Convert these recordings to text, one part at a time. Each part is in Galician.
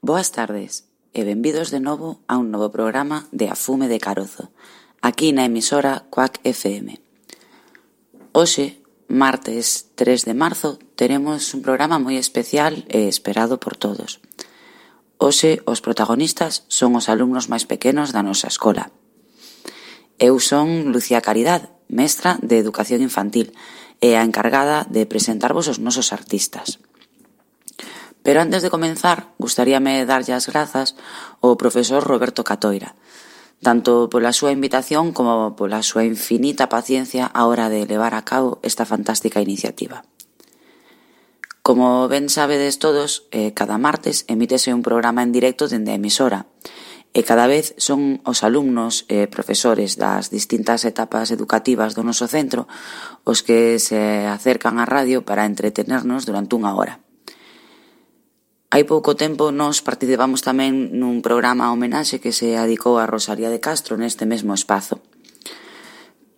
Boas tardes e benvidos de novo a un novo programa de Afume de Carozo, aquí na emisora Quack FM. Hoxe, martes 3 de marzo, teremos un programa moi especial e esperado por todos. Hoxe, os protagonistas son os alumnos máis pequenos da nosa escola. Eu son Lucía Caridad, mestra de Educación Infantil, e a encargada de presentarvos os nosos artistas. Pero antes de comenzar, gustaríame darlle as grazas ao profesor Roberto Catoira, tanto pola súa invitación como pola súa infinita paciencia á hora de levar a cabo esta fantástica iniciativa. Como ben sabedes todos, eh, cada martes emítese un programa en directo dende a emisora, e cada vez son os alumnos e profesores das distintas etapas educativas do noso centro os que se acercan á radio para entretenernos durante unha hora. Hai pouco tempo nos participamos tamén nun programa homenaxe que se adicou a Rosalía de Castro neste mesmo espazo.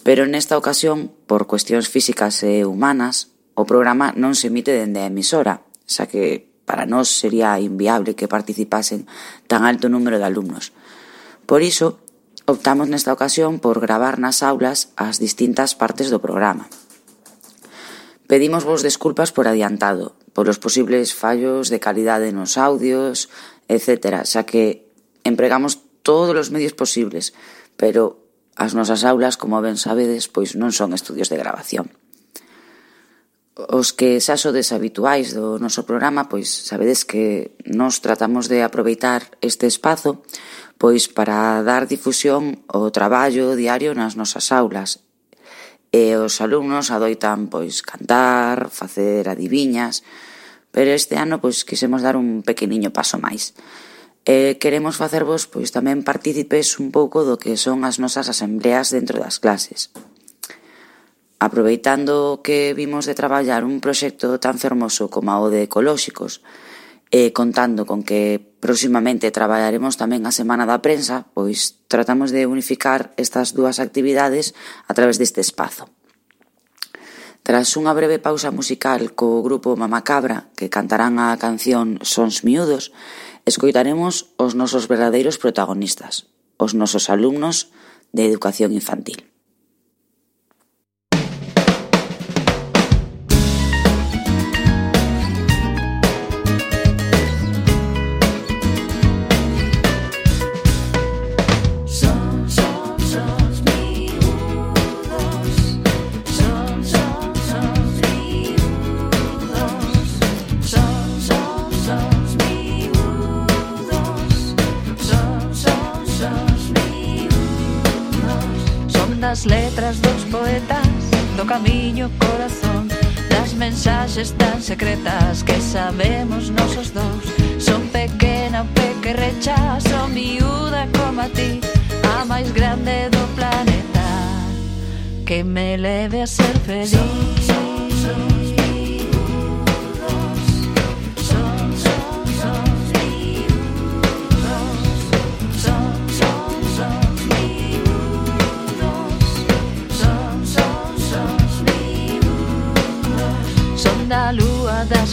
Pero nesta ocasión, por cuestións físicas e humanas, o programa non se emite dende a emisora, xa que para nós sería inviable que participasen tan alto número de alumnos. Por iso, optamos nesta ocasión por gravar nas aulas as distintas partes do programa. Pedimos vos desculpas por adiantado, polos posibles fallos de calidade nos audios, etc., xa que empregamos todos os medios posibles, pero as nosas aulas, como ben sabedes, pois non son estudios de grabación. Os que xa sodes habituais do noso programa, pois sabedes que nos tratamos de aproveitar este espazo pois para dar difusión ao traballo diario nas nosas aulas e os alumnos adoitan pois cantar, facer adiviñas, pero este ano pois quisemos dar un pequeniño paso máis. E queremos facervos pois tamén partícipes un pouco do que son as nosas asembleas dentro das clases. Aproveitando que vimos de traballar un proxecto tan fermoso como o de ecolóxicos, e contando con que Proximamente traballaremos tamén a Semana da Prensa, pois tratamos de unificar estas dúas actividades a través deste espazo. Tras unha breve pausa musical co grupo Mamacabra, que cantarán a canción Sons Miúdos, escoitaremos os nosos verdadeiros protagonistas, os nosos alumnos de educación infantil. das letras dos poetas do camiño corazón. Das mensaxes tan secretas que sabemos nosos dous. Son pequena pequerrecha son miúda como a ti a máis grande do planeta. Que me leve a ser feliz. son, son.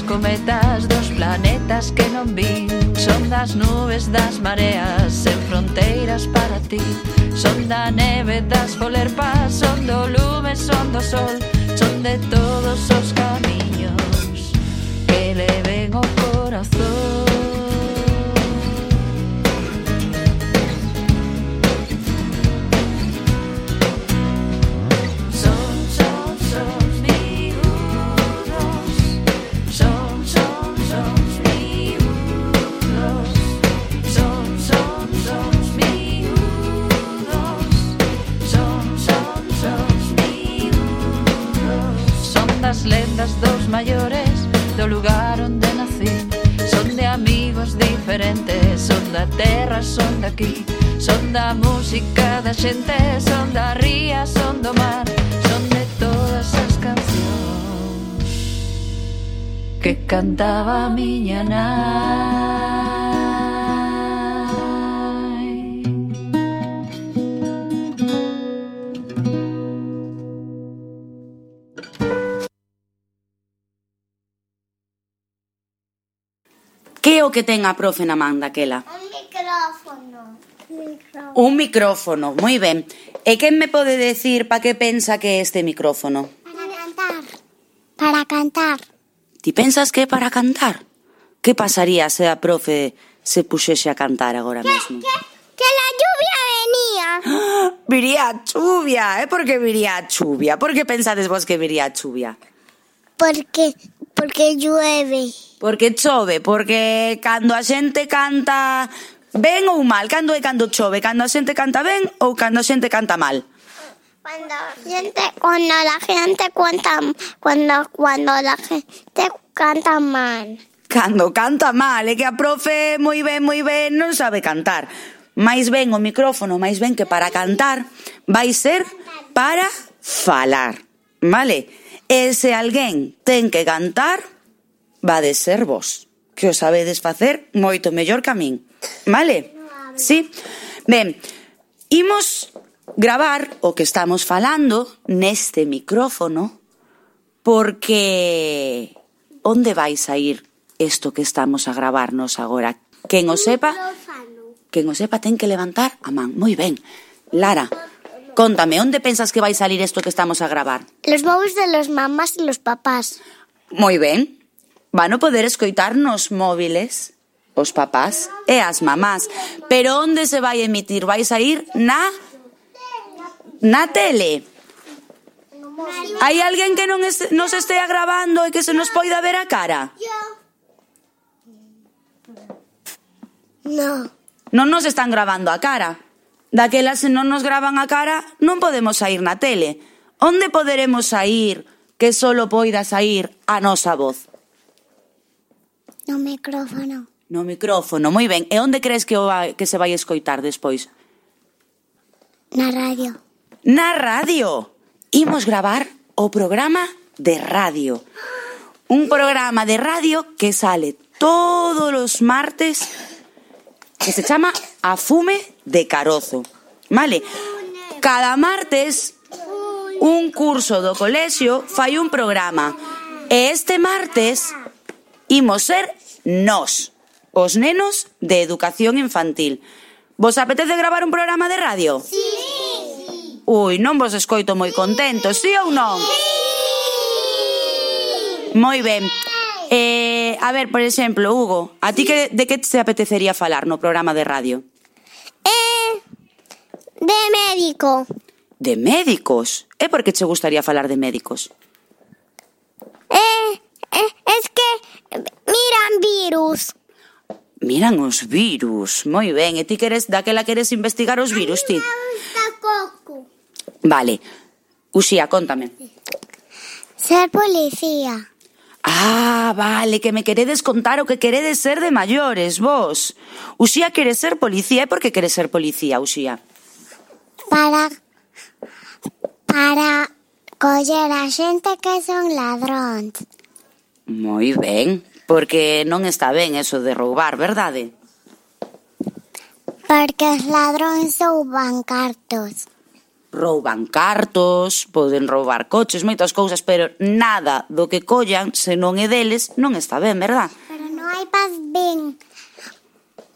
cometas dos planetas que non vin. Son das nubes das mareas sen fronteiras para ti. Son da neve das polerpas, son do lume, son do sol. Son de todos os camiños que le ven o corazón. das dous maiores do lugar onde nací. Son de amigos diferentes, son da terra, son daqui Son da música da xente, son da ría, son do mar. Son de todas as cancións que cantaba a miña nai que ten a profe na man daquela? Un micrófono. Micrófono. Un micrófono, moi ben. E quen me pode decir pa que pensa que é este micrófono? Para cantar. Para cantar. Ti pensas que é para cantar? Que pasaría se a profe se puxese a cantar agora mesmo? Que la lluvia venía. Viría chuvia, eh? Por que viría chuvia? Por que pensades vos que viría chuvia? Porque, Porque llueve. Porque chove, porque cando a xente canta ben ou mal, cando é cando chove, cando a xente canta ben ou cando a xente canta mal. Cuando, gente, cuando la gente cuenta, cuando, cuando la gente canta mal. Cando canta mal, é que a profe moi ben, moi ben non sabe cantar. Mais ben o micrófono, máis ben que para cantar vai ser para falar, vale? E se alguén ten que cantar, va de ser vos, que o sabedes facer moito mellor que a min. Vale? Sí? Ben, imos gravar o que estamos falando neste micrófono porque onde vai sair isto que estamos a gravarnos agora? Quen o sepa, quen o sepa ten que levantar a man. Moi ben. Lara, Contame, onde pensas que vai salir isto que estamos a gravar? Los móviles de los mamás e los papás. Moi ben. Van a poder escoitar nos móviles os papás e as mamás. Pero onde se vai emitir? Vai sair na... Na tele. Hai alguén que non es, nos estea grabando e que se nos poida ver a cara? No. Non nos están grabando a cara. Daquela se non nos graban a cara, non podemos sair na tele. Onde poderemos sair que solo poida sair a nosa voz? No micrófono. No micrófono, moi ben. E onde crees que, o vai, que se vai escoitar despois? Na radio. Na radio. Imos gravar o programa de radio. Un programa de radio que sale todos os martes que se chama Afume de carozo. Vale? Cada martes un curso do colexio fai un programa. E este martes imos ser nós, os nenos de educación infantil. Vos apetece gravar un programa de radio? Sí. Ui, non vos escoito moi contentos, sí ou non? Sí. Moi ben. Eh, a ver, por exemplo, Hugo, a ti que, de que te apetecería falar no programa de radio? De médico. De médicos? E por que che gustaría falar de médicos? Eh, eh, es que miran virus. Miran os virus, moi ben. E ti queres, daquela queres investigar os virus, ti? Gusta coco. Vale. Uxía, contame. Ser policía. Ah, vale, que me queredes contar o que queredes ser de maiores, vos. Uxía quere ser policía e por que quere ser policía, Uxía? para para coller a xente que son ladróns. Moi ben, porque non está ben eso de roubar, verdade? Porque os ladróns rouban cartos. Rouban cartos, poden roubar coches, moitas cousas, pero nada do que collan, se non é deles, non está ben, verdad? Pero non hai paz ben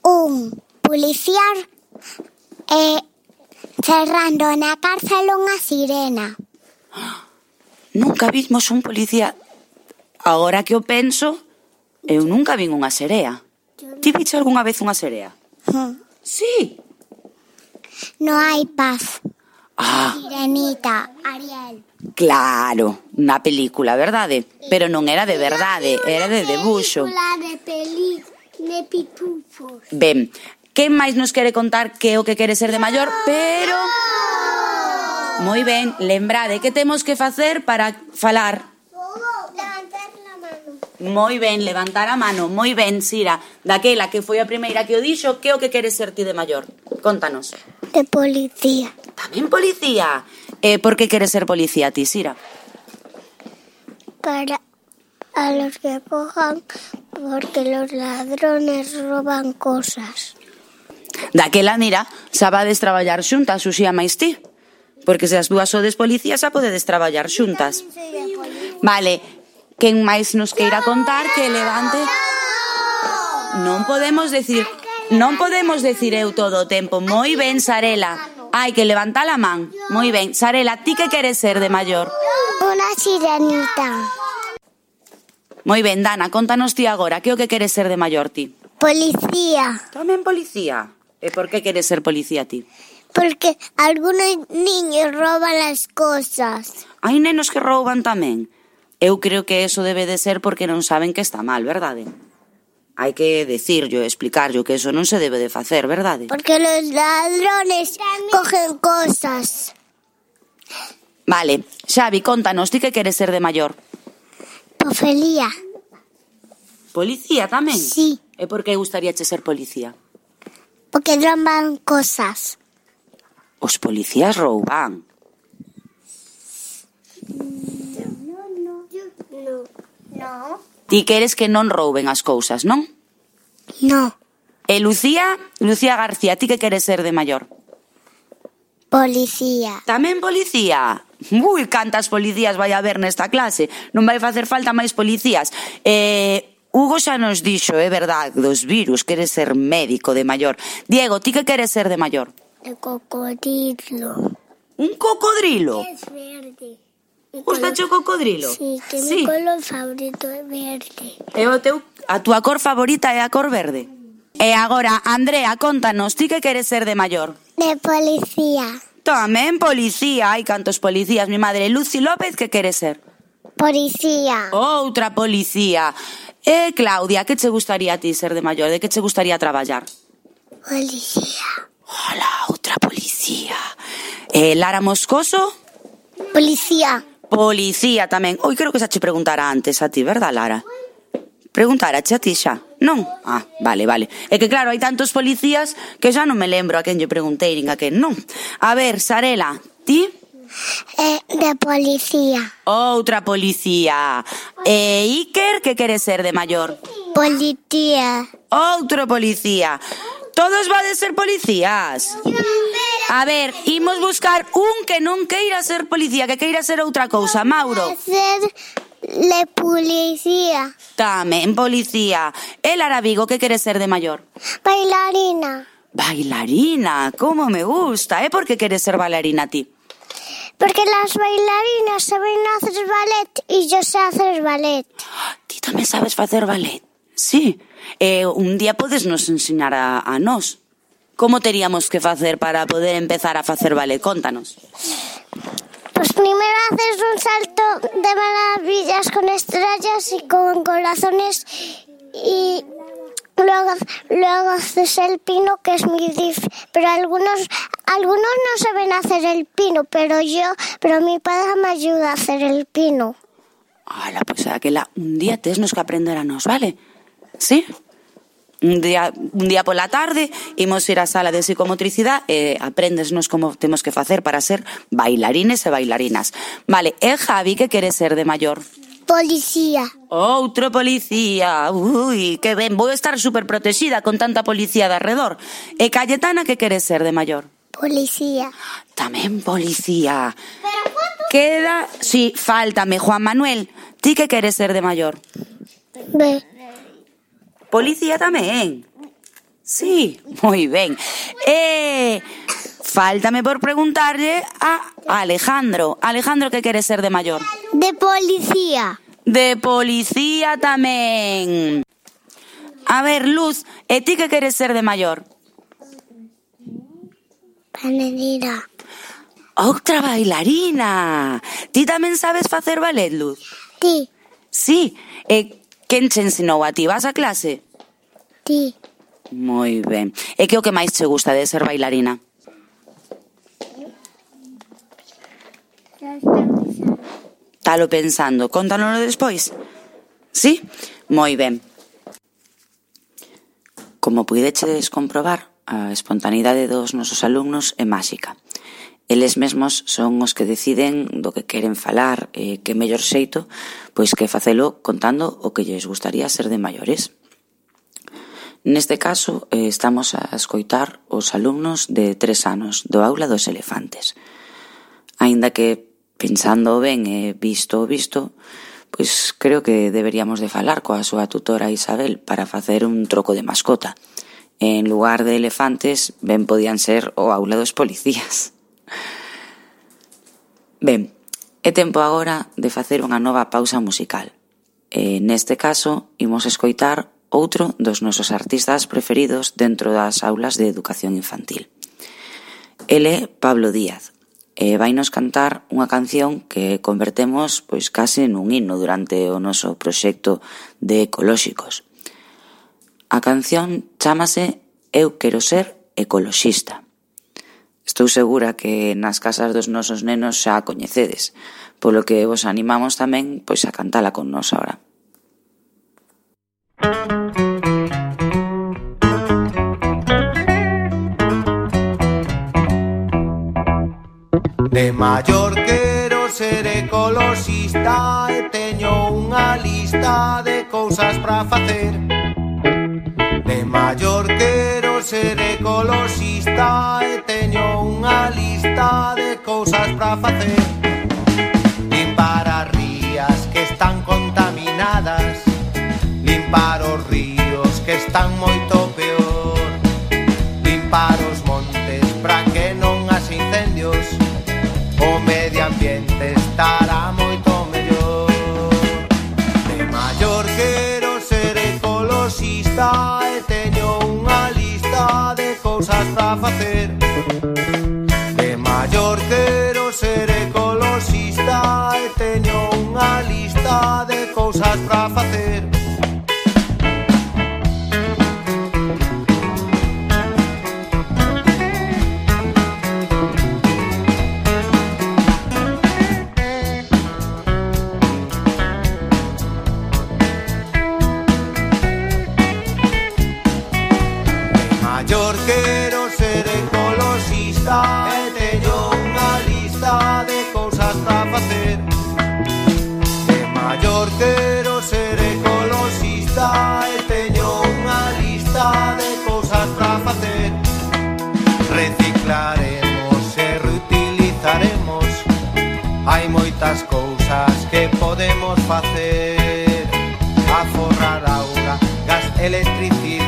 un policiar e Cerrando na cárcel unha sirena. Nunca vimos un policía... Agora que o penso, eu nunca vin unha serea. Ti viche algunha vez unha serea? Hm. Sí. No hai paz. Ah. Sirenita, Ariel. Claro, na película, verdade? Pero non era de verdade, era de debuxo. Película de peli de pitufos. Ben, quen máis nos quere contar que o que quere ser de maior, pero... Moi ben, lembrade, que temos que facer para falar? Moi ben, levantar a mano, moi ben, Sira. Daquela que foi a primeira que o dixo, que o que quere ser ti de maior? Contanos. De policía. Tamén policía. Eh, por que queres ser policía ti, Sira? Para a los que cojan porque los ladrones roban cosas. Daquela, mira, xa vades traballar xuntas, Uxía máis ti. Porque se as dúas sodes policías xa podedes traballar xuntas. Vale, quen máis nos queira contar que levante... Non podemos decir... Non podemos decir eu todo o tempo. Moi ben, Sarela. Hai que levantar a man. Moi ben. Sarela, ti que queres ser de maior? Una sirenita. Moi ben, Dana, contanos ti agora, que o que queres ser de maior ti? Policía. Tamén policía. E por que queres ser policía ti? Porque algunos niños roban as cosas. Hai nenos que rouban tamén. Eu creo que eso debe de ser porque non saben que está mal, verdade? Hai que decirlo, explicarlo que eso non se debe de facer, verdade? Porque los ladrones cogen cosas. Vale, Xavi, contanos, ti que queres ser de maior? Pofelía. Policía tamén? Sí. E por que gustaríache ser policía? Porque roban cosas. Os policías rouban. No, no. Ti queres que non rouben as cousas, non? No. E Lucía, Lucía García, ti que queres ser de maior? Policía. Tamén policía. Ui, cantas policías vai haber nesta clase. Non vai facer falta máis policías. Eh, Hugo xa nos dixo, é verdade, dos virus, queres ser médico de maior. Diego, ti que queres ser de maior? De cocodrilo. Un cocodrilo? Es verde. Gustache o cocodrilo? Sí, que sí. mi color favorito é verde. E o teu, a túa cor favorita é a cor verde? E agora, Andrea, contanos, ti que queres ser de maior? De policía. Tamén policía, hai cantos policías. Mi madre, Lucy López, que quere ser? Policía. Outra policía. E, Claudia, que che gustaría a ti ser de maior? De que che gustaría traballar? Policía. Ola, outra policía. E, Lara Moscoso? Policía. Policía tamén. Oi, creo que xa che preguntara antes a ti, verdad, Lara? Preguntarache a ti xa? Non? Ah, vale, vale. É que claro, hai tantos policías que xa non me lembro a quen lle preguntei nin a quen non. A ver, Sarela, ti? Eh, de policía. Outra policía. E Iker, que quere ser de maior? Policía. Outro policía. Todos vades ser policías. A ver, imos buscar un que non queira ser policía, que queira ser outra cousa. Mauro. Ser de policía. Tamén policía. El Arabigo, que quere ser de maior? Bailarina. Bailarina, como me gusta. E por que queres ser bailarina ti? Porque las bailarinas saben hacer ballet y yo sé hacer ballet. Ti tamén sabes facer ballet? Sí. E un día podes nos ensinar a, a nós. Como teríamos que facer para poder empezar a facer ballet? Contanos. Pues primero haces un salto de maravillas con estrellas y con corazones y luego, luego haces el pino que es muy difícil. Pero algunos, algunos no saben hacer el pino, pero yo, pero mi padre me ayuda a hacer el pino. Ala, pois pues aquela un día tesnos que aprender a nos, vale? Sí? Un día, un día pola tarde imos ir á sala de psicomotricidade e aprendesnos como temos que facer para ser bailarines e bailarinas. Vale, e Javi que quere ser de maior? Policía. Outro policía. Ui, que ben, vou estar super protexida con tanta policía de arredor. E Cayetana que quere ser de maior? Policía. También policía. Pero ¿cuánto? Queda, sí, fáltame, Juan Manuel. ¿Ti qué quieres ser de mayor? B. Policía también. Sí, muy bien. Eh, fáltame por preguntarle a Alejandro. Alejandro, ¿qué quieres ser de mayor? De policía. De policía también. A ver, Luz, ¿eh, ¿ti qué quieres ser de mayor? Canelira. Outra bailarina. Ti tamén sabes facer ballet, Luz? Ti. Sí. E quen che ensinou a ti? Vas a clase? Ti. Moi ben. E que o que máis che gusta de ser bailarina? Talo pensando. Contanoslo despois. Sí? Moi ben. Como puideches comprobar, a espontaneidade dos nosos alumnos é máxica. Eles mesmos son os que deciden do que queren falar e que mellor xeito, pois que facelo contando o que lles gustaría ser de maiores. Neste caso, eh, estamos a escoitar os alumnos de tres anos do aula dos elefantes. Aínda que, pensando ben e visto o visto, pois creo que deberíamos de falar coa súa tutora Isabel para facer un troco de mascota en lugar de elefantes, ben podían ser o aula dos policías. Ben, é tempo agora de facer unha nova pausa musical. E neste caso, imos escoitar outro dos nosos artistas preferidos dentro das aulas de educación infantil. Ele é Pablo Díaz, e vainos cantar unha canción que convertemos pois case nun himno durante o noso proxecto de ecolóxicos. A canción chámase Eu quero ser ecoloxista. Estou segura que nas casas dos nosos nenos xa a coñecedes, polo que vos animamos tamén pois a cantala con nos agora. De maior quero ser ecoloxista e teño unha lista de cousas para facer. De maior quero ser ecologista e teño unha lista de cousas para facer. Limpar as rías que están contaminadas, limpar os ríos que están moito hacer.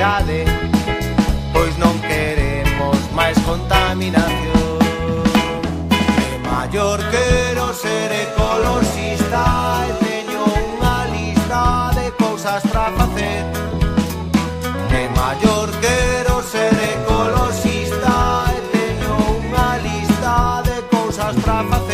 mobilidade Pois non queremos máis contaminación. E maior quero ser ecologista E teño unha lista de cousas para facer. E maior quero ser ecologista E teño unha lista de cousas para facer.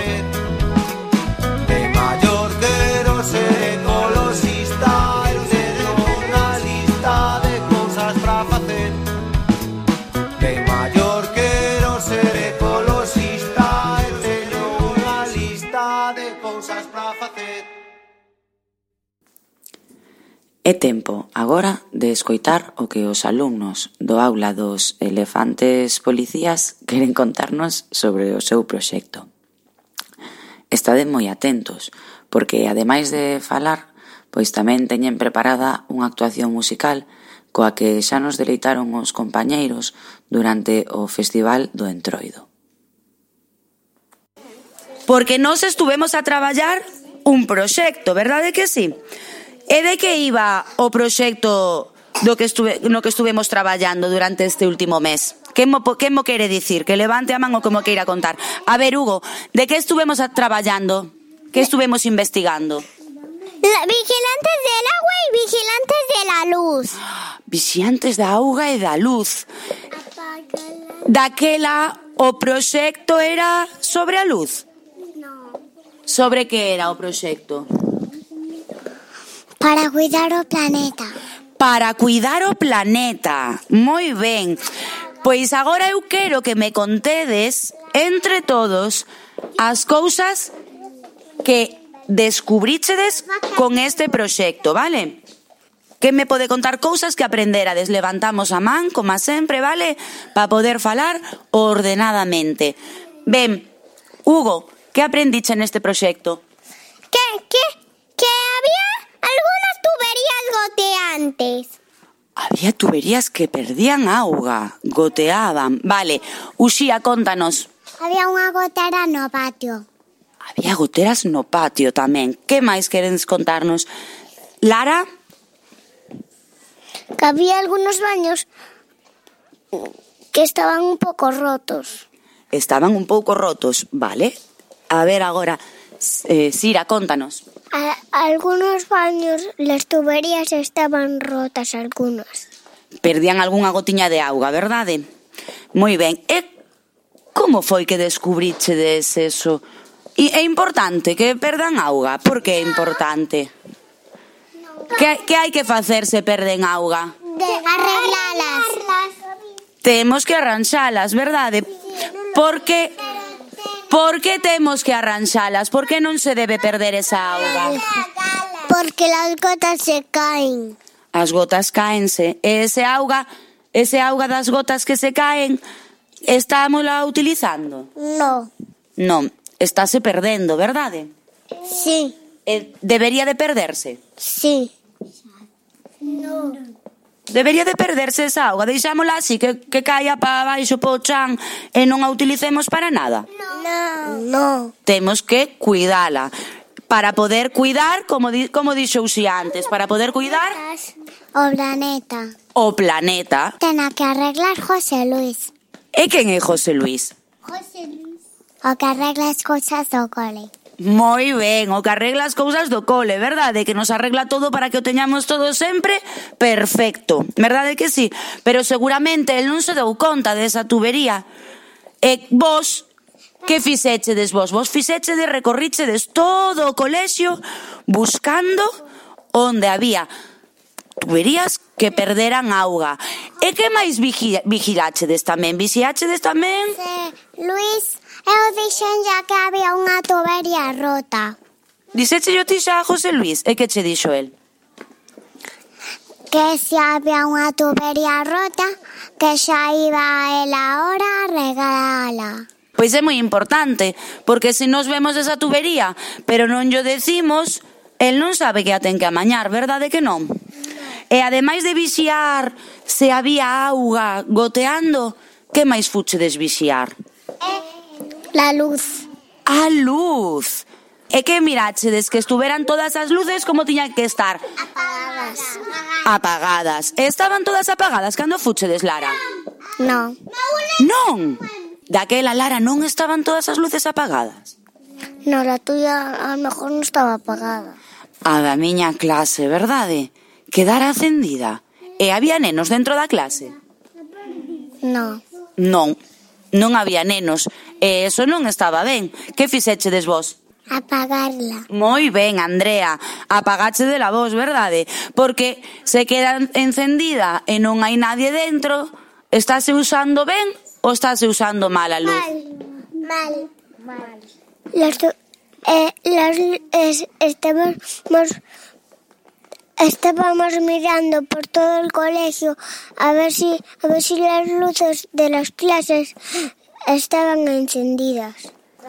É tempo agora de escoitar o que os alumnos do aula dos elefantes policías queren contarnos sobre o seu proxecto. Estade moi atentos, porque ademais de falar, pois tamén teñen preparada unha actuación musical coa que xa nos deleitaron os compañeiros durante o Festival do Entroido. Porque nós estuvemos a traballar un proxecto, verdade que sí? Si? E de que iba o proxecto do que estuve, no que estuvemos traballando durante este último mes? Que mo, que mo quere dicir? Que levante a man o que mo queira contar. A ver, Hugo, de que estuvemos traballando? Que estuvemos investigando? La, vigilantes del agua e vigilantes de la luz. Vigilantes da auga e da luz. Daquela o proxecto era sobre a luz? No. Sobre que era o proxecto? Para cuidar o planeta. Para cuidar o planeta. Moi ben. Pois agora eu quero que me contedes entre todos as cousas que descubríchedes con este proxecto, vale? Que me pode contar cousas que aprenderades. Levantamos a man, como sempre, vale? Para poder falar ordenadamente. Ben, Hugo, que aprendiche neste proxecto? antes. Había tuberías que perdían auga, goteaban. Vale, Uxía, contanos. Había unha gotera no patio. Había goteras no patio tamén. Que máis queredes contarnos? Lara? Que había algunos baños que estaban un pouco rotos. Estaban un pouco rotos, vale. A ver agora, eh, Sira, contanos. A algunos baños las tuberías estaban rotas algunas. Perdían algunha gotiña de auga, verdade? Moi ben. E como foi que descubrichedes eso? E é importante que perdan auga. Por que é importante? Que, que hai que facer se perden auga? De arreglalas. Temos que arranxalas, verdade? Porque Por que temos que arranxalas? Por que non se debe perder esa auga? Porque as gotas se caen. As gotas caense e ese auga, ese auga das gotas que se caen, estámola utilizando? No. Non, estáse perdendo, verdade? Sí. Eh, debería de perderse? Sí. No. Debería de perderse esa auga, deixámola así que, que caia para baixo po chan e non a utilicemos para nada. No. no. Temos que cuidala. Para poder cuidar, como, di, como dixo Uxi antes, para poder cuidar... O planeta. O planeta. Tena que arreglar José Luis. E quen é José Luis? José Luis. O que arregla as cousas do cole. Moi ben, o que arregla as cousas do cole, verdade? Que nos arregla todo para que o teñamos todo sempre perfecto. Verdade que sí? Pero seguramente el non se deu conta desa tubería. E vos, que fixechedes vos? Vos fixechedes, recorrichedes todo o colexio buscando onde había tuberías que perderan auga. E que máis vigilachedes tamén? Vixiachedes tamén? Sí, Luis Eu dixenlle que había unha tubería rota. Dixeche yo ti xa a José Luis, ¿eh? e que che dixo el? Que se había unha tubería rota, que xa iba el ahora a regalala. Pois é moi importante, porque se nos vemos esa tubería, pero non yo decimos, el non sabe que a ten que amañar, verdade que non? E ademais de vixiar se había auga goteando, que máis fuche desvixiar? Eh, La luz. A luz. E que mirachedes que estuveran todas as luces como tiñan que estar? Apagadas. Apagadas. Estaban todas apagadas cando fuchedes, Lara? Non. Non? Daquela, Lara, non estaban todas as luces apagadas? Non, a tuya a lo mejor non estaba apagada. A da miña clase, verdade? Quedara acendida. E había nenos dentro da clase? Non. Non. Non había nenos. E eso non estaba ben. Que fixechedes vos? Apagarla. Moi ben, Andrea. Apagache de la voz, verdade? Porque se queda encendida e non hai nadie dentro, estáse usando ben ou estáse usando mal a luz? Mal, mal, mal. Las, eh, las, es, estábamos, estábamos mirando por todo el colegio a ver si a ver si las luces de las clases Estaban encendidas.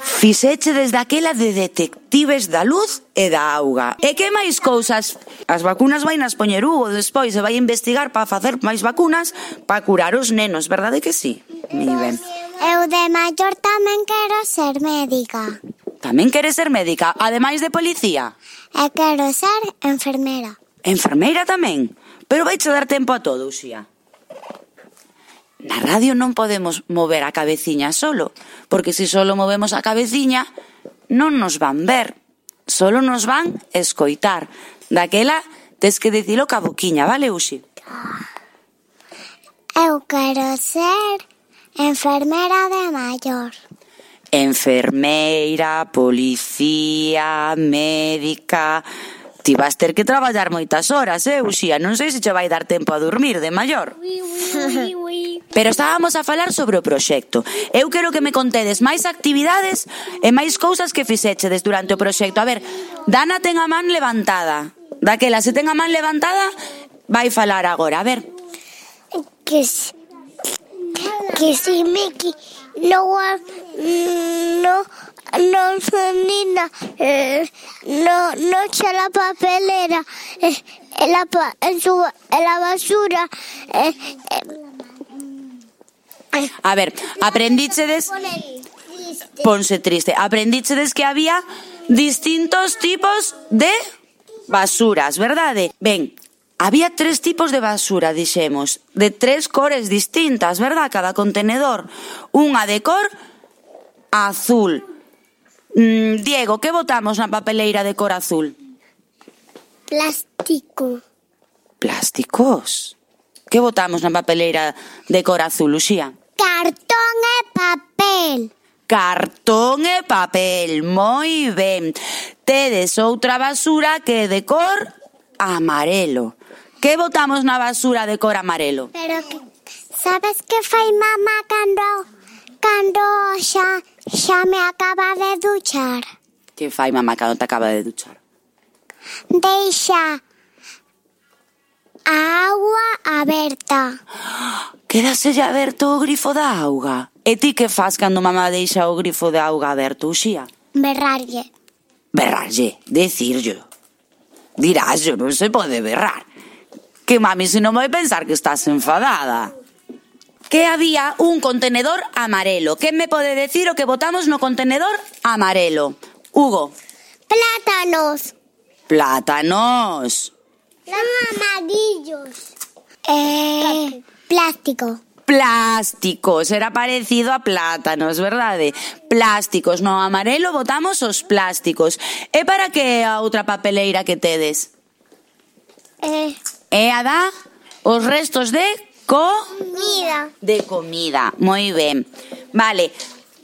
Fixeche desde aquela de detectives da luz e da auga. E que máis cousas? As vacunas vai nas poñer Hugo despois e vai investigar para facer máis vacunas para curar os nenos, verdade que sí? Moi ben. Eu de maior tamén quero ser médica. Tamén queres ser médica, ademais de policía? E quero ser enfermera. Enfermeira tamén? Pero vai che dar tempo a todo, Uxía na radio non podemos mover a cabeciña solo, porque se solo movemos a cabeciña non nos van ver, solo nos van escoitar. Daquela tes que dicilo ca boquiña, vale, Uxi? Eu quero ser enfermera de maior. Enfermeira, policía, médica, Ti vas ter que traballar moitas horas, eh, Uxía? Non sei se che vai dar tempo a dormir de maior. Pero estábamos a falar sobre o proxecto. Eu quero que me contedes máis actividades e máis cousas que fixechedes durante o proxecto. A ver, Dana ten a man levantada. Daquela, se ten a man levantada, vai falar agora. A ver. Que se, que se Miki, que no, no nonna eh, no, non c'è la papelera eh, e, la, e la basura eh, eh, eh. A ver, aprendichedes Ponse triste. Aprendíchedes que había distintos tipos de basuras, verdade? Ben, había tres tipos de basura, dixemos, de tres cores distintas, verdad? Cada contenedor, unha de cor azul, Mm, Diego, que botamos na papeleira de cor azul? Plástico. Plásticos? Que botamos na papeleira de cor azul, Uxía? Cartón e papel. Cartón e papel, moi ben. Tedes outra basura que é de cor amarelo. Que botamos na basura de cor amarelo? Pero que, sabes que fai mamá cando, cando xa Xa me acaba de duchar. Que fai, mamá, cando te acaba de duchar? Deixa a agua aberta. Quedaselle aberto o grifo da auga. E ti que faz cando mamá deixa o grifo da auga aberto, Uxía? Berrarlle. Berrarlle, decirllo. Diráslo, non se pode berrar. Que mami, se non vai pensar que estás enfadada que había un contenedor amarelo. ¿Qué me pode decir o que votamos no contenedor amarelo? Hugo. Plátanos. Plátanos. amarillos. Eh, plástico. Plásticos, era parecido a plátanos, verdade? Plásticos, no amarelo votamos os plásticos. E para que a outra papeleira que tedes? Eh. ¿Eh e a da os restos de comida. De comida, moi ben. Vale.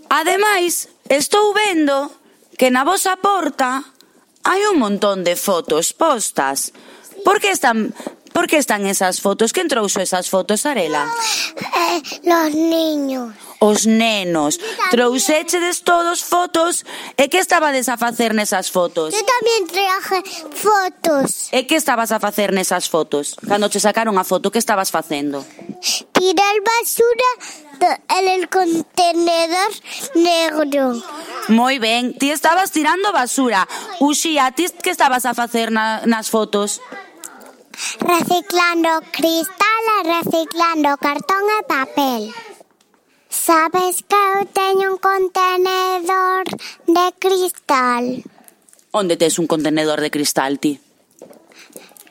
Ademais, estou vendo que na vosa porta hai un montón de fotos postas. Por que están Por que están esas fotos? Quen trouxo esas fotos, Arela? Eh, los niños. Os nenos. Trouxéchedes todos fotos e que estabades a facer nesas fotos? Eu tamén traje fotos. E que estabas a facer nesas fotos? Cando che sacaron a foto, que estabas facendo? Tirar basura en el contenedor negro. Moi ben, ti estabas tirando basura. Uxía, ti que estabas a facer na, nas fotos? Reciclando cristal e reciclando cartón e papel. Sabes que eu teño un contenedor de cristal. Onde tes un contenedor de cristal ti?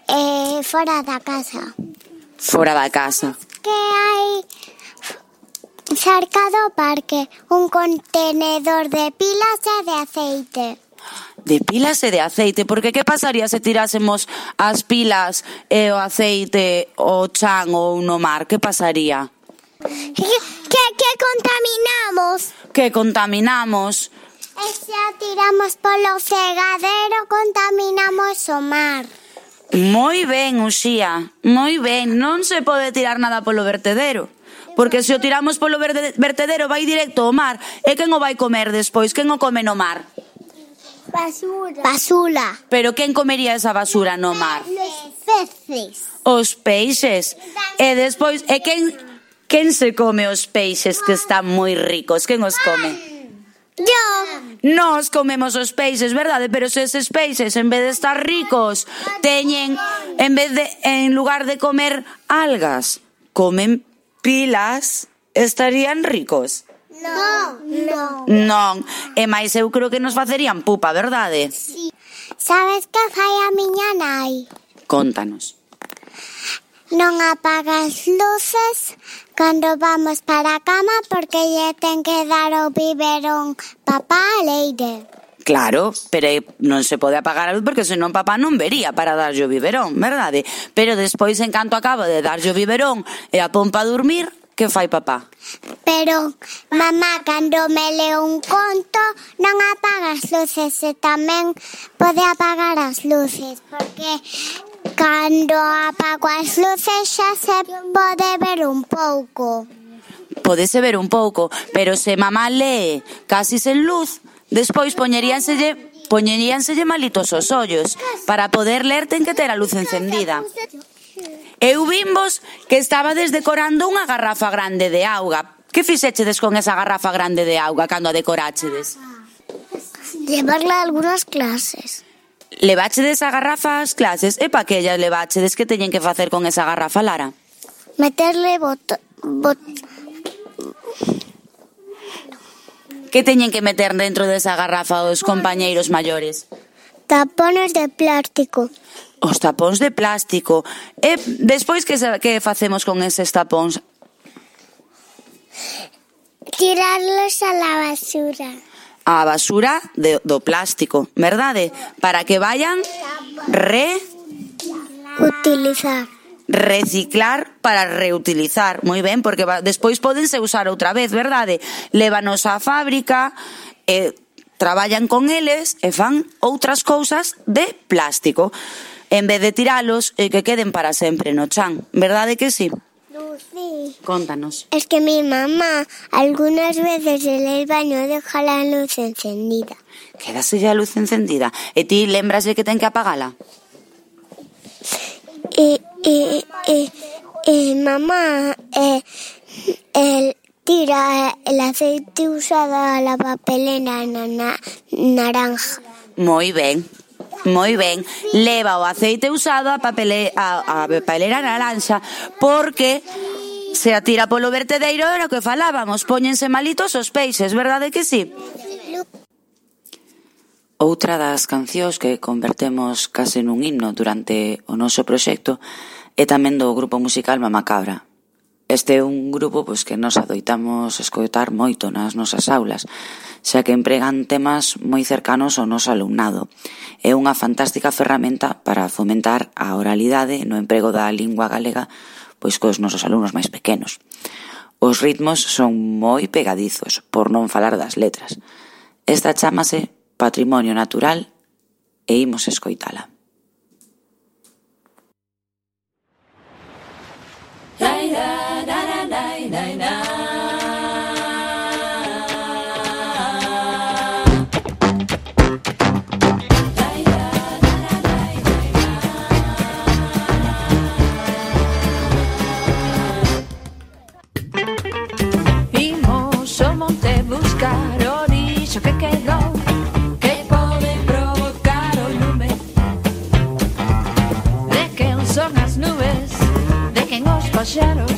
Eh, fora da casa. Fora da casa. Que hai cerca do parque un contenedor de pilas e de aceite de pilas e de aceite, porque que pasaría se tirásemos as pilas e o aceite o chan ou no mar? Que pasaría? Que, que, que contaminamos. Que contaminamos. E se a tiramos polo cegadero, contaminamos o mar. Moi ben, Uxía, moi ben. Non se pode tirar nada polo vertedero. Porque se o tiramos polo verde, vertedero vai directo ao mar e quen o vai comer despois? Quen o come no mar? Basura. Basura. Pero quen comería esa basura no mar? Os peces. Os peixes. E despois, e quen, quen se come os peixes que están moi ricos? Quen os come? Yo. Nos comemos os peixes, verdade? Pero se eses peixes, en vez de estar ricos, teñen, en vez de, en lugar de comer algas, comen pilas, estarían ricos. Non, non. Non, e máis eu creo que nos facerían pupa, verdade? Sí. Sabes que fai a miña nai? Contanos. Non apaga as luces cando vamos para a cama porque lle ten que dar o biberón papá a leire. Claro, pero non se pode apagar a luz porque senón papá non vería para darlle o biberón, verdade? Pero despois, en canto acaba de darlle o biberón e a pompa a dormir, Que fai papá? Pero, mamá, cando me leo un conto, non apaga as luces e tamén pode apagar as luces, porque cando apago as luces xa se pode ver un pouco. Podese ver un pouco, pero se mamá lee casi sen luz, despois poñeríanselle poñeríanselle malitos os ollos. Para poder ler ten que ter a luz encendida. Eu vimos que estabades decorando unha garrafa grande de auga. Que fixechedes con esa garrafa grande de auga cando a decorachedes? Levarla a algunhas clases. Leváchedes a garrafa ás clases? E pa que ellas leváchedes que teñen que facer con esa garrafa, Lara? Meterle bot... bot... Que teñen que meter dentro desa garrafa os compañeiros maiores? Tapones de plástico os tapóns de plástico. E despois que, que facemos con eses tapóns? Tirarlos a la basura. A basura de, do plástico, verdade? Para que vayan re... Utilizar. Reciclar para reutilizar. Moi ben, porque va, despois podense usar outra vez, verdade? Lévanos á fábrica, e traballan con eles e fan outras cousas de plástico en vez de tiralos e que queden para sempre no chan. Verdade que sí? Lucy. Contanos. Es que mi mamá algunas veces en el baño deja la luz encendida. Quedase ya a luz encendida. E ti lembrase que ten que apagala? Eh, eh, eh, e mamá eh, el, tira el aceite usado a la papelera na, na, naranja. Moi ben. Moi ben, leva o aceite usado a, papele, a, a papelera naranxa porque se atira polo vertedeiro era o que falábamos, póñense malitos os peixes, verdade que sí? Outra das cancións que convertemos case nun himno durante o noso proxecto é tamén do grupo musical Mamacabra. Este é un grupo pois que nos adoitamos escoitar moito nas nosas aulas, xa que empregan temas moi cercanos ao noso alumnado. É unha fantástica ferramenta para fomentar a oralidade no emprego da lingua galega pois cos nosos alumnos máis pequenos. Os ritmos son moi pegadizos, por non falar das letras. Esta chamase Patrimonio Natural e imos escoitala. que quedó shadow.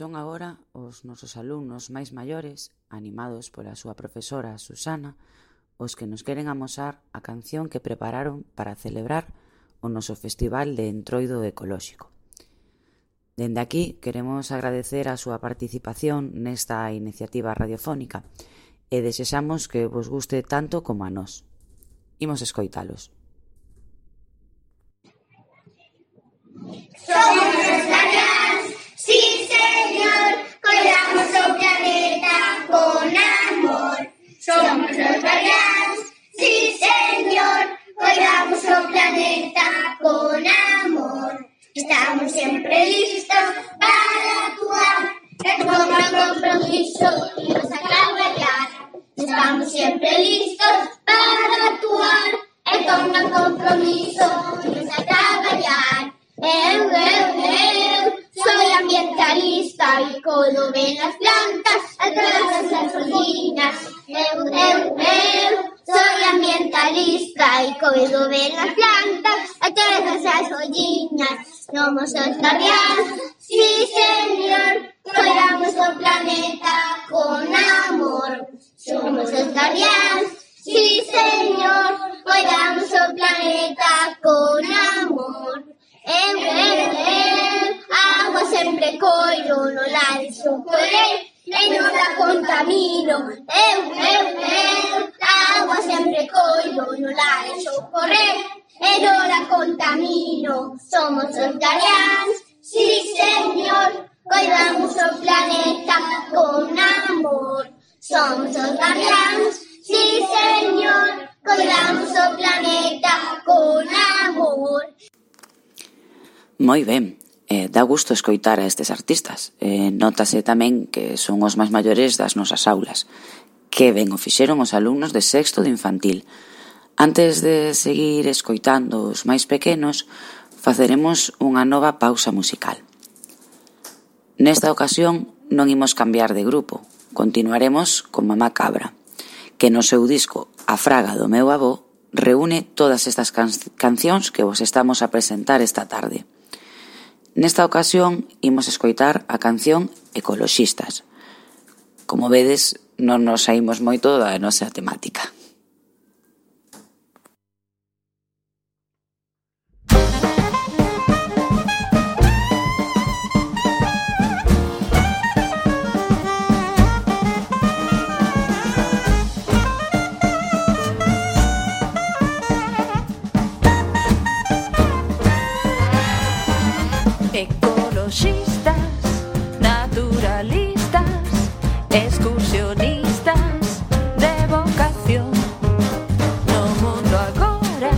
Son agora os nosos alumnos máis maiores, animados pola súa profesora Susana, os que nos queren amosar a canción que prepararon para celebrar o noso Festival de Entroido Ecolóxico. Dende aquí queremos agradecer a súa participación nesta iniciativa radiofónica e desexamos que vos guste tanto como a nós. Imos escoitalos. Somos con amor. Somos los guardianes, sí señor, cuidamos nuestro planeta con amor. Estamos siempre listos para actuar, retomar compromiso y nos sacar. Estamos siempre listos para actuar, retomar compromiso y nos sacar. Eu, eu, eu, soy ambientalista y codo ven las plantas atrás las olinas. Eu, eu, eu, soy ambientalista y codo ven las plantas atrás las ollinas. Somos os guardiáns, sí señor, cuidamos o planeta con amor. Somos os guardiáns, sí señor, cuidamos o planeta con amor. Eu, eu, eu, agua sempre coiro, no la deixo correr, e non la contamino. Eu, eu, eu, agua sempre coiro, no la deixo correr, e non la contamino. Somos os guardiáns, sí señor, cuidamos o planeta con amor. Somos os guardiáns, sí señor, cuidamos o planeta con amor. Moi ben, eh, dá gusto escoitar a estes artistas. Eh, nótase tamén que son os máis maiores das nosas aulas. Que ben o fixeron os alumnos de sexto de infantil. Antes de seguir escoitando os máis pequenos, faceremos unha nova pausa musical. Nesta ocasión non imos cambiar de grupo, continuaremos con Mamá Cabra, que no seu disco A Fraga do meu avó reúne todas estas can cancións que vos estamos a presentar esta tarde. Nesta ocasión imos escoitar a canción Ecoloxistas. Como vedes, non nos saímos moito da nosa temática. ecoloxistas, naturalistas, excursionistas de vocación. No mundo agora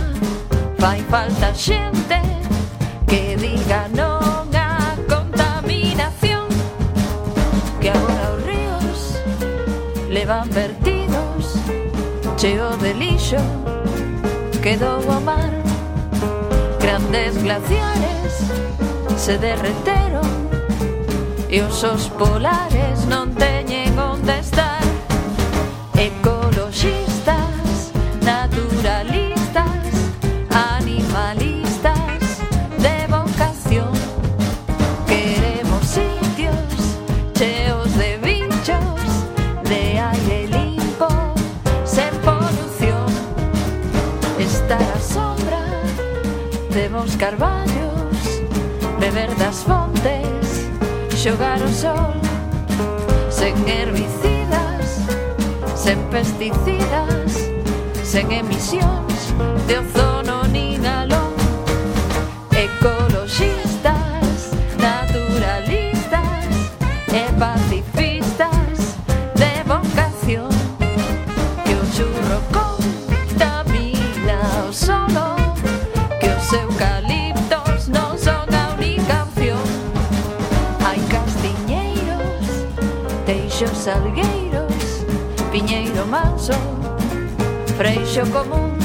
fai falta xente que diga non a contaminación que agora os ríos levan vertidos cheo de lixo quedou o mar grandes glaciares se derreteron e os os polares non teñen onde estar ecologistas naturalistas animalistas de vocación. Queremos sitios cheos de bichos de aire limpo sen polución. Estar a sombra debemos carbar beber das fontes, xogar o sol, sen herbicidas, sen pesticidas, sen emisións de ozono nin alón, ecoloxía. Salgueiros, Piñeiro Manso, Freixo Común,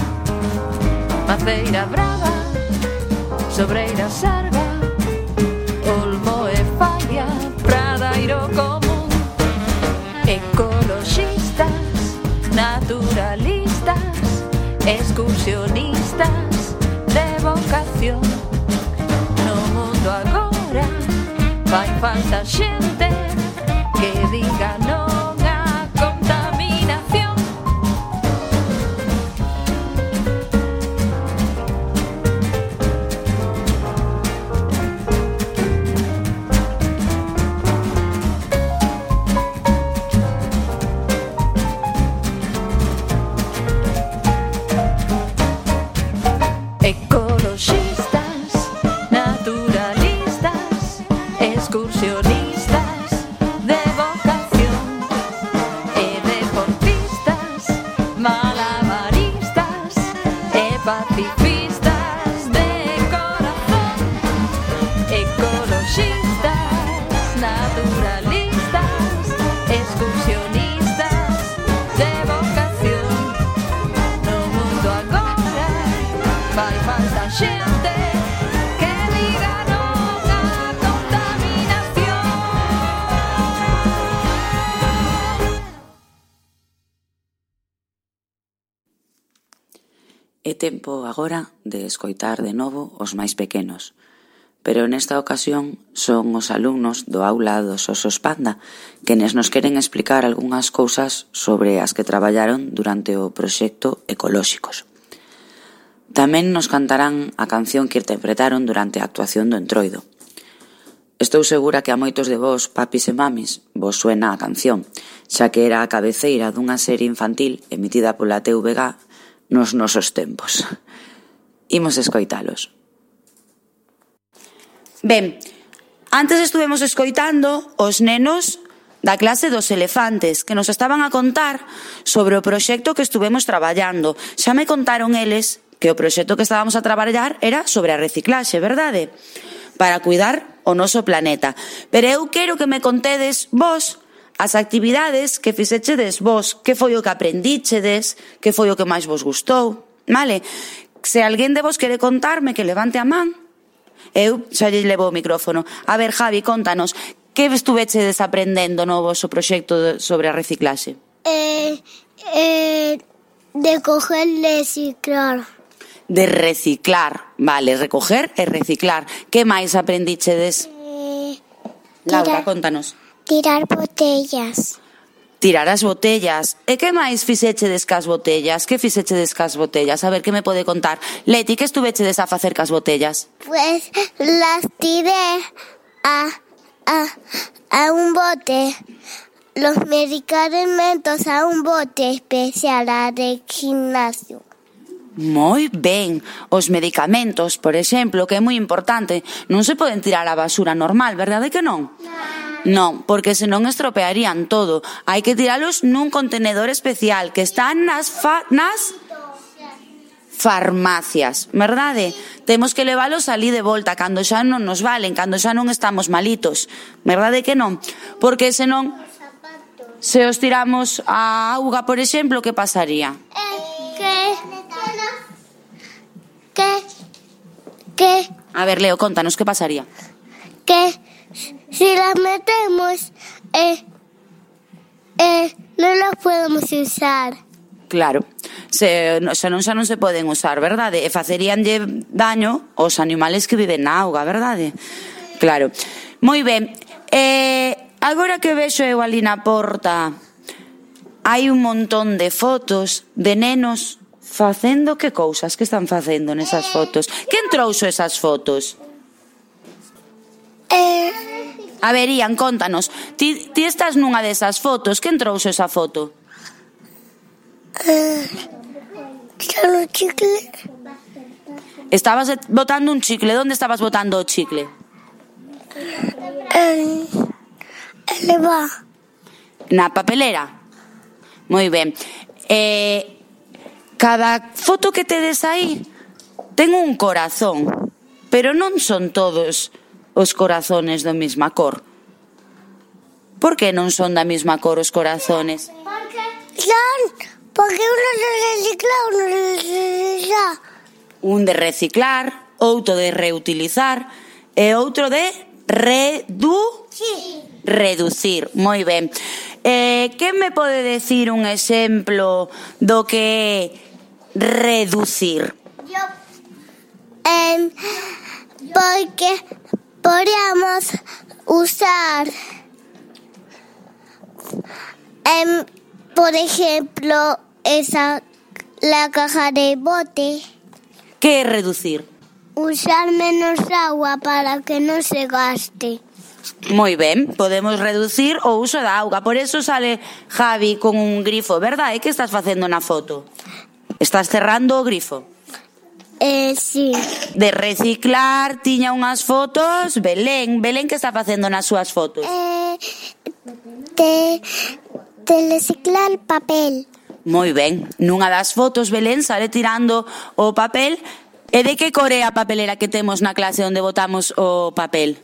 Maceira Brava, Sobreira sarga Olmo e Falla, Pradairo Común, Ecologistas, Naturalistas, Excursionistas de vocación. No mundo agora vai falta agora de escoitar de novo os máis pequenos, pero nesta ocasión son os alumnos do aula dos Osos Panda quenes nos queren explicar algunhas cousas sobre as que traballaron durante o proxecto Ecolóxicos. Tamén nos cantarán a canción que interpretaron durante a actuación do Entroido. Estou segura que a moitos de vós, papis e mamis, vos suena a canción, xa que era a cabeceira dunha serie infantil emitida pola TVG nos nosos tempos. Imos escoitalos. Ben, antes estuvemos escoitando os nenos da clase dos elefantes que nos estaban a contar sobre o proxecto que estuvemos traballando. Xa me contaron eles que o proxecto que estábamos a traballar era sobre a reciclaxe, verdade? Para cuidar o noso planeta. Pero eu quero que me contedes vos as actividades que fixechedes vos, que foi o que aprendíchedes, que foi o que máis vos gustou, vale? se alguén de vos quere contarme que levante a man, eu xa lle levo o micrófono. A ver, Javi, contanos, que estuveche desaprendendo no vosso proxecto sobre a reciclaxe? Eh, eh, de coger reciclar. De reciclar, vale, recoger e reciclar. Que máis aprendichedes? Eh, Laura, tirar, contanos. Tirar botellas. Tirar as botellas. E que máis fixechedes cas botellas? Que fixechedes cas botellas? A ver, que me pode contar? Leti, que estuvechedes a facer cas botellas? Pues las tiré a, a, a un bote. Los medicamentos a un bote especial a de gimnasio. Moi ben. Os medicamentos, por exemplo, que é moi importante, non se poden tirar á basura normal, verdade que non? Non, porque senón estropearían todo. Hai que tiralos nun contenedor especial que están nas fa... nas farmacias, verdade? Temos que leválos ali de volta cando xa non nos valen, cando xa non estamos malitos, verdade que non? Porque senón se os tiramos a auga, por exemplo, que pasaría? Eh, ¿Qué? A ver, Leo, contanos, ¿qué pasaría? Que si las metemos, eh, eh, no las podemos usar. Claro. Se, no, xa non xa non se poden usar, verdade? E eh, faceríanlle daño aos animales que viven na auga, verdade? Eh, claro. Moi ben. Eh, agora que vexo eu ali na porta, hai un montón de fotos de nenos facendo que cousas que están facendo nesas fotos? Quen trouxo esas fotos? Eh... A ver, Ian, contanos. Ti, ti estás nunha desas fotos. Quen trouxo esa foto? Eh... Tirando chicle. Estabas botando un chicle. Donde estabas botando o chicle? En... Eleva. Na papelera? Moi ben. Eh, Cada foto que tedes aí ten un corazón, pero non son todos os corazones da mesma cor. Por que non son da mesma cor os corazones? Porque son, porque uno de reciclar, uno de reciclar. Un de reciclar, outro de reutilizar e outro de redu... Sí. Reducir, moi ben. Eh, que me pode decir un exemplo do que é reducir? Em, porque podríamos usar, em, por ejemplo, esa la caja de bote, Que é reducir? usar menos agua para que no se gaste. Moi ben, podemos reducir o uso da auga. Por eso sale Javi con un grifo, verdade? Que estás facendo na foto? Estás cerrando o grifo? Eh, sí. De reciclar, tiña unhas fotos. Belén, Belén que está facendo nas súas fotos? Eh, de, de reciclar papel. Moi ben. Nunha das fotos, Belén sale tirando o papel. E de que core a papelera que temos na clase onde botamos o papel?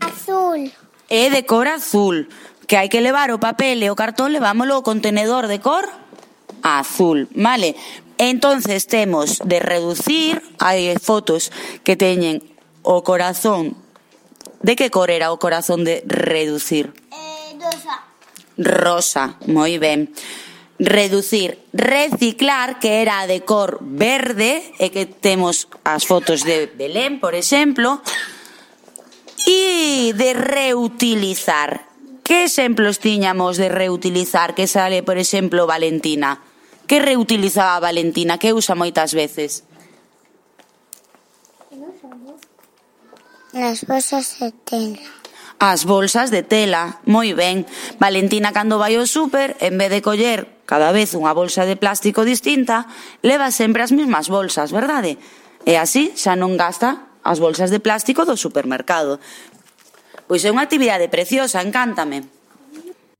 Azul. É de cor azul. Que hai que levar o papel e o cartón, levámoslo ao contenedor de cor? a azul, vale? Entonces temos de reducir, hai fotos que teñen o corazón, de que cor era o corazón de reducir? Eh, rosa. Rosa, moi ben. Reducir, reciclar, que era de cor verde, e que temos as fotos de Belén, por exemplo, e de reutilizar, Que exemplos tiñamos de reutilizar que sale, por exemplo, Valentina? Que reutilizaba a Valentina? Que usa moitas veces? Las bolsas de tela. As bolsas de tela, moi ben. Valentina cando vai ao súper, en vez de coller cada vez unha bolsa de plástico distinta, leva sempre as mesmas bolsas, verdade? E así xa non gasta as bolsas de plástico do supermercado. Pois é unha actividade preciosa, encántame.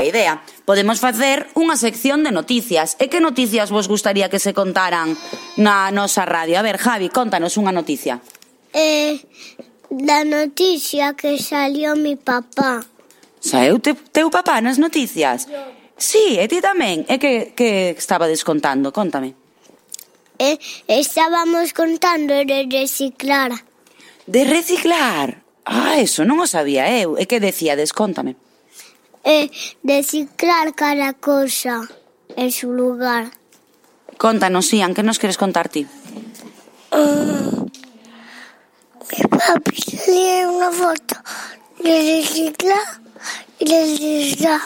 A idea, podemos facer unha sección de noticias. E que noticias vos gustaría que se contaran na nosa radio? A ver, Javi, contanos unha noticia. Eh, da noticia que salió mi papá. Saeu te, teu papá nas noticias? Yo. Sí, e ti tamén. E que, que estaba descontando? Contame. Eh, estábamos contando de reciclar. De reciclar? Ah, eso non o sabía eu. E que decía? Contame. Eh, reciclar cada cosa en su lugar. Contanos, Ian, que nos queres contar ti? Uh, mi papi tiene una foto de reciclar y de reciclar.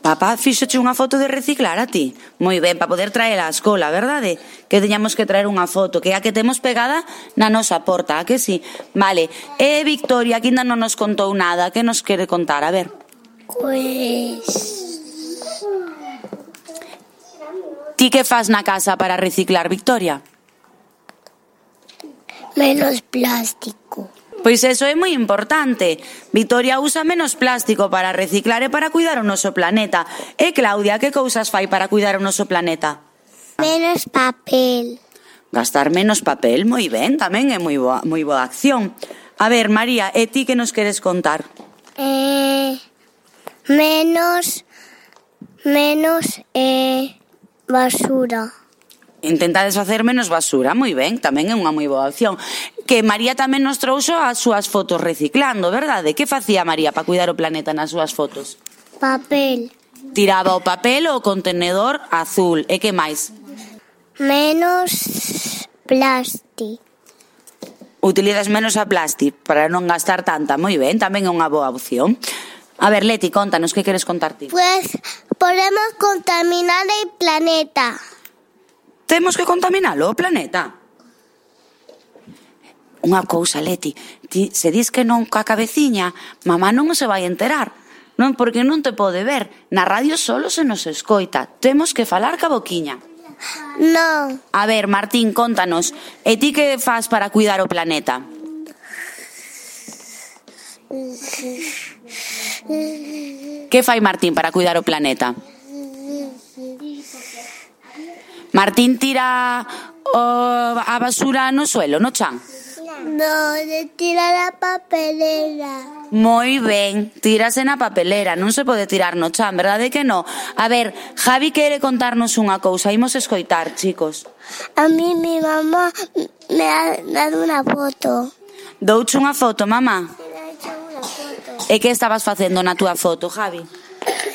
Papá fixoche unha foto de reciclar a ti? Moi ben, para poder traela á escola, verdade? Que teñamos que traer unha foto, que a que temos pegada na nosa porta, a que sí? Vale, e Victoria, que ainda non nos contou nada, que nos quere contar? A ver. Pues... Ti que fas na casa para reciclar, Victoria? Menos plástico. Pois eso é moi importante. Victoria usa menos plástico para reciclar e para cuidar o noso planeta. E Claudia, que cousas fai para cuidar o noso planeta? Menos papel. Gastar menos papel, moi ben, tamén é moi boa, moi boa acción. A ver, María, e ti que nos queres contar? Eh menos menos eh, basura. Intentades facer menos basura, moi ben, tamén é unha moi boa opción. Que María tamén nos trouxo as súas fotos reciclando, verdade? Que facía María para cuidar o planeta nas súas fotos? Papel. Tiraba o papel ou o contenedor azul. E que máis? Menos plástico. Utilizas menos a plástico para non gastar tanta. Moi ben, tamén é unha boa opción. A ver, Leti, contanos, que queres contar ti? Pues podemos contaminar el planeta. Temos que contaminalo o planeta? Unha cousa, Leti, ti se dis que non ca cabeciña, mamá non se vai enterar. Non, porque non te pode ver. Na radio solo se nos escoita. Temos que falar ca boquiña. No. A ver, Martín, contanos, e ti que fas para cuidar o planeta? Que fai Martín para cuidar o planeta? Martín tira o, a basura no suelo, no chan? No, de tirar a papelera. Moi ben, tírase na papelera, non se pode tirar no chan, verdade que no? A ver, Javi quere contarnos unha cousa, imos escoitar, chicos. A mí mi mamá me ha dado unha foto. Douche unha foto, mamá? E que estabas facendo na túa foto, Javi?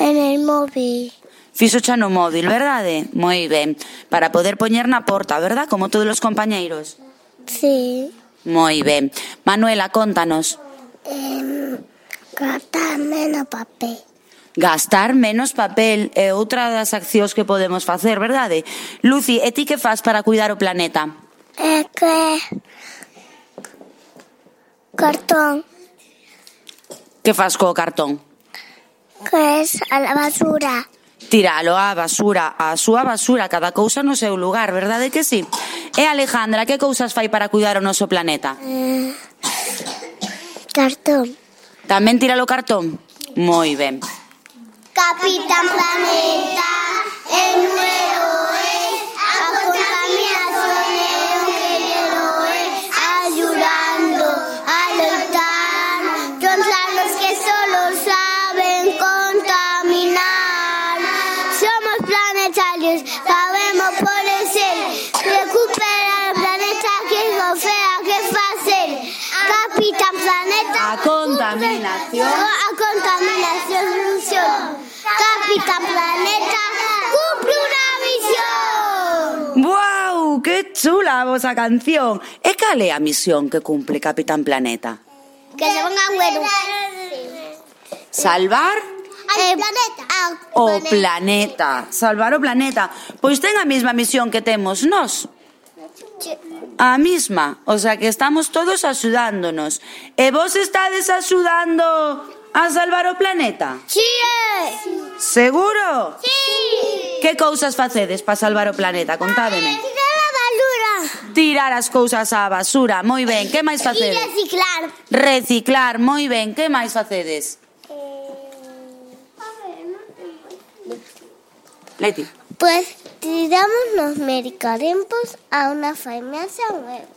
En el móvil. Fixo xa no móvil, verdade? Moi ben. Para poder poñer na porta, verdad? Como todos os compañeiros. Sí. Moi ben. Manuela, contanos. Eh, gastar menos papel. Gastar menos papel é outra das accións que podemos facer, verdade? Lucy, e ti que faz para cuidar o planeta? É que... Cartón. Que fas co cartón? Pois a la basura. Tiralo á basura, á súa basura, cada cousa no seu lugar, verdade que sí? E Alejandra, que cousas fai para cuidar o noso planeta? Mm, cartón. Tamén tiralo cartón? Moi ben. Capitán Planeta. Capitán Planeta cumpre unha misión. Wow, que chula a vosa canción. E cal é a misión que cumple Capitán Planeta? Que levan a bueno. Salvar eh, planeta. o planeta. Salvar o planeta. Pois ten a mesma misión que temos nós. A mesma, o sea que estamos todos axudándonos. E vos estades axudando A salvar o planeta? Sí. Seguro? Sí. Que cousas facedes para salvar o planeta? Contádeme. Tirar a basura. Tirar as cousas á basura, moi ben. Que máis facedes? E reciclar. Reciclar, moi ben. Que máis facedes? Eh, Leti. Pois pues, tiramos nos medicamentos a unha farmacia nueva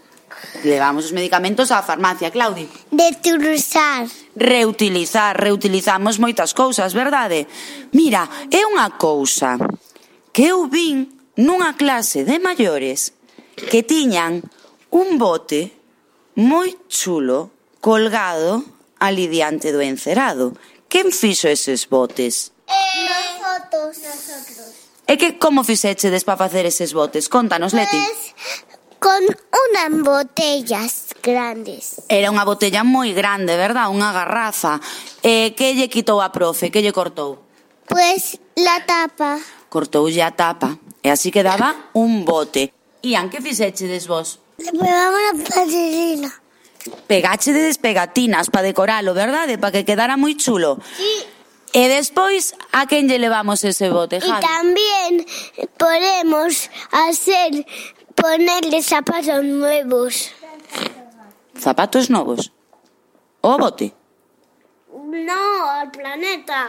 levamos os medicamentos á farmacia, Claudi. Reutilizar. Reutilizar, reutilizamos moitas cousas, verdade? Mira, é unha cousa que eu vin nunha clase de maiores que tiñan un bote moi chulo colgado ali diante do encerado. Quen fixo eses botes? Eh, nosotros. nosotros. E que como fixechedes para facer eses botes? Contanos, pues, Leti con unas botellas grandes. Era unha botella moi grande, verdad? Unha garrafa. E eh, que lle quitou a profe? Que lle cortou? Pois pues, la tapa. Cortoulle a tapa. E así quedaba un bote. Ian, que fixechedes vos? Le pegamos a plastilina. Pegáchedes pegatinas para decoralo, verdade? Para que quedara moi chulo. Sí. E despois, a quen lle levamos ese bote, Javi? E tamén podemos hacer Ponerle zapatos nuevos. ¿Zapatos nuevos? ¿O bote? No, al planeta.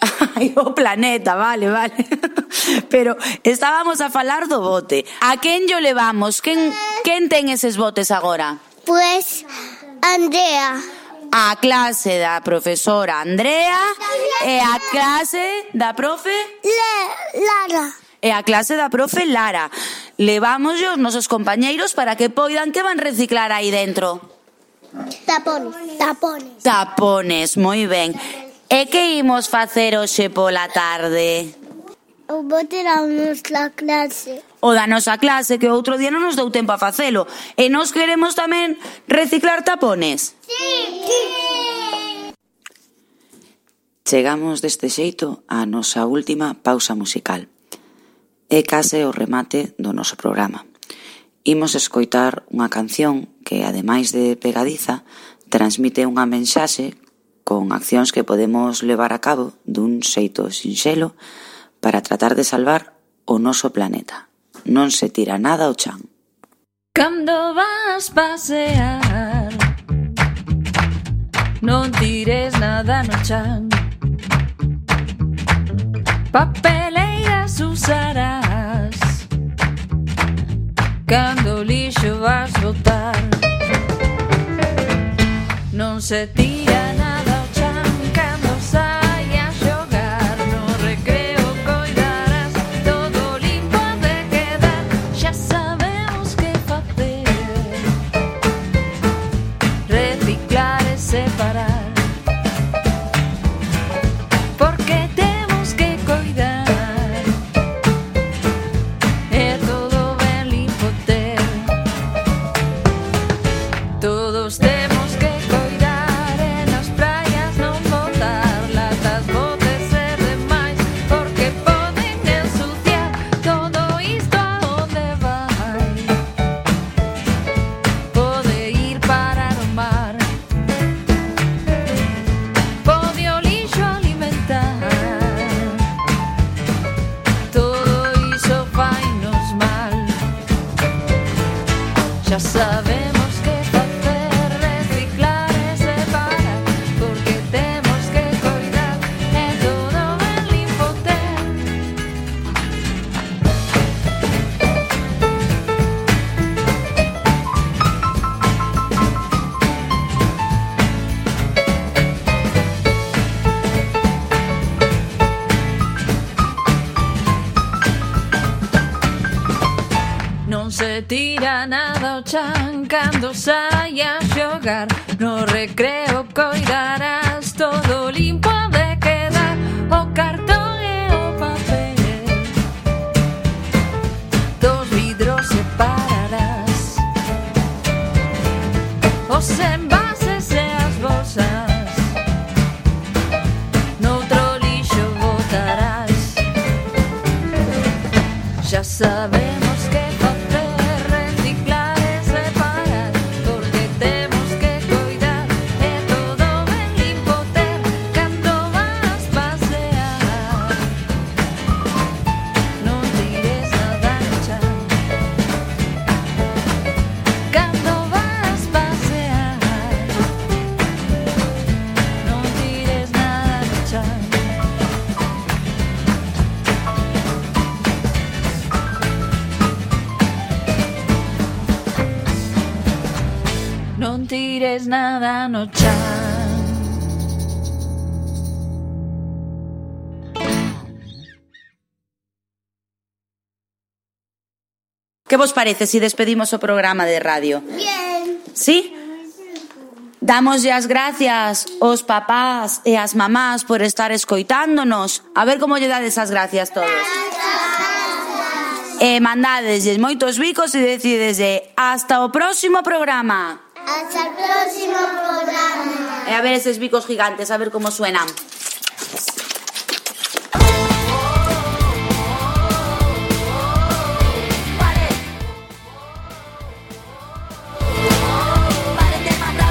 Ai, o oh, planeta, vale, vale. Pero estábamos a falar do bote. A quen yo levamos? Quen, quen ten eses botes agora? Pues, Andrea. A clase da profesora Andrea e a clase da profe... Le, Lara. E a clase da profe Lara. Levamos os nosos compañeiros para que poidan que van reciclar aí dentro. Tapones, tapones. Tapones, moi ben. E que imos facer hoxe pola tarde? O bote da nosa clase. O da nosa clase, que outro día non nos dou tempo a facelo. E nos queremos tamén reciclar tapones. Sí. sí. Chegamos deste xeito á nosa última pausa musical. É case o remate do noso programa. Imos escoitar unha canción que, ademais de pegadiza, transmite unha mensaxe con accións que podemos levar a cabo dun xeito sinxelo para tratar de salvar o noso planeta. Non se tira nada ao chan. Cando vas pasear Non tires nada no chan Papeleiras usarás Cando o lixo vas botar Non se tira cando saia xogar No recreo coidarás. Todo limpo de quedar O cartón e o papel. Dos vidros separarás. Os envases e as bolsas. Noutro lixo botarás. Já sabes nada no chan. Que vos parece si despedimos o programa de radio? Bien. Sí? Damoslle as gracias aos papás e ás mamás por estar escoitándonos. A ver como lle dades as gracias todos. Gracias. Eh, e mandadeslle moitos bicos e decideslle hasta o próximo programa. Hasta el próximo programa. Eh, a ver esos bicos gigantes, a ver cómo suenan.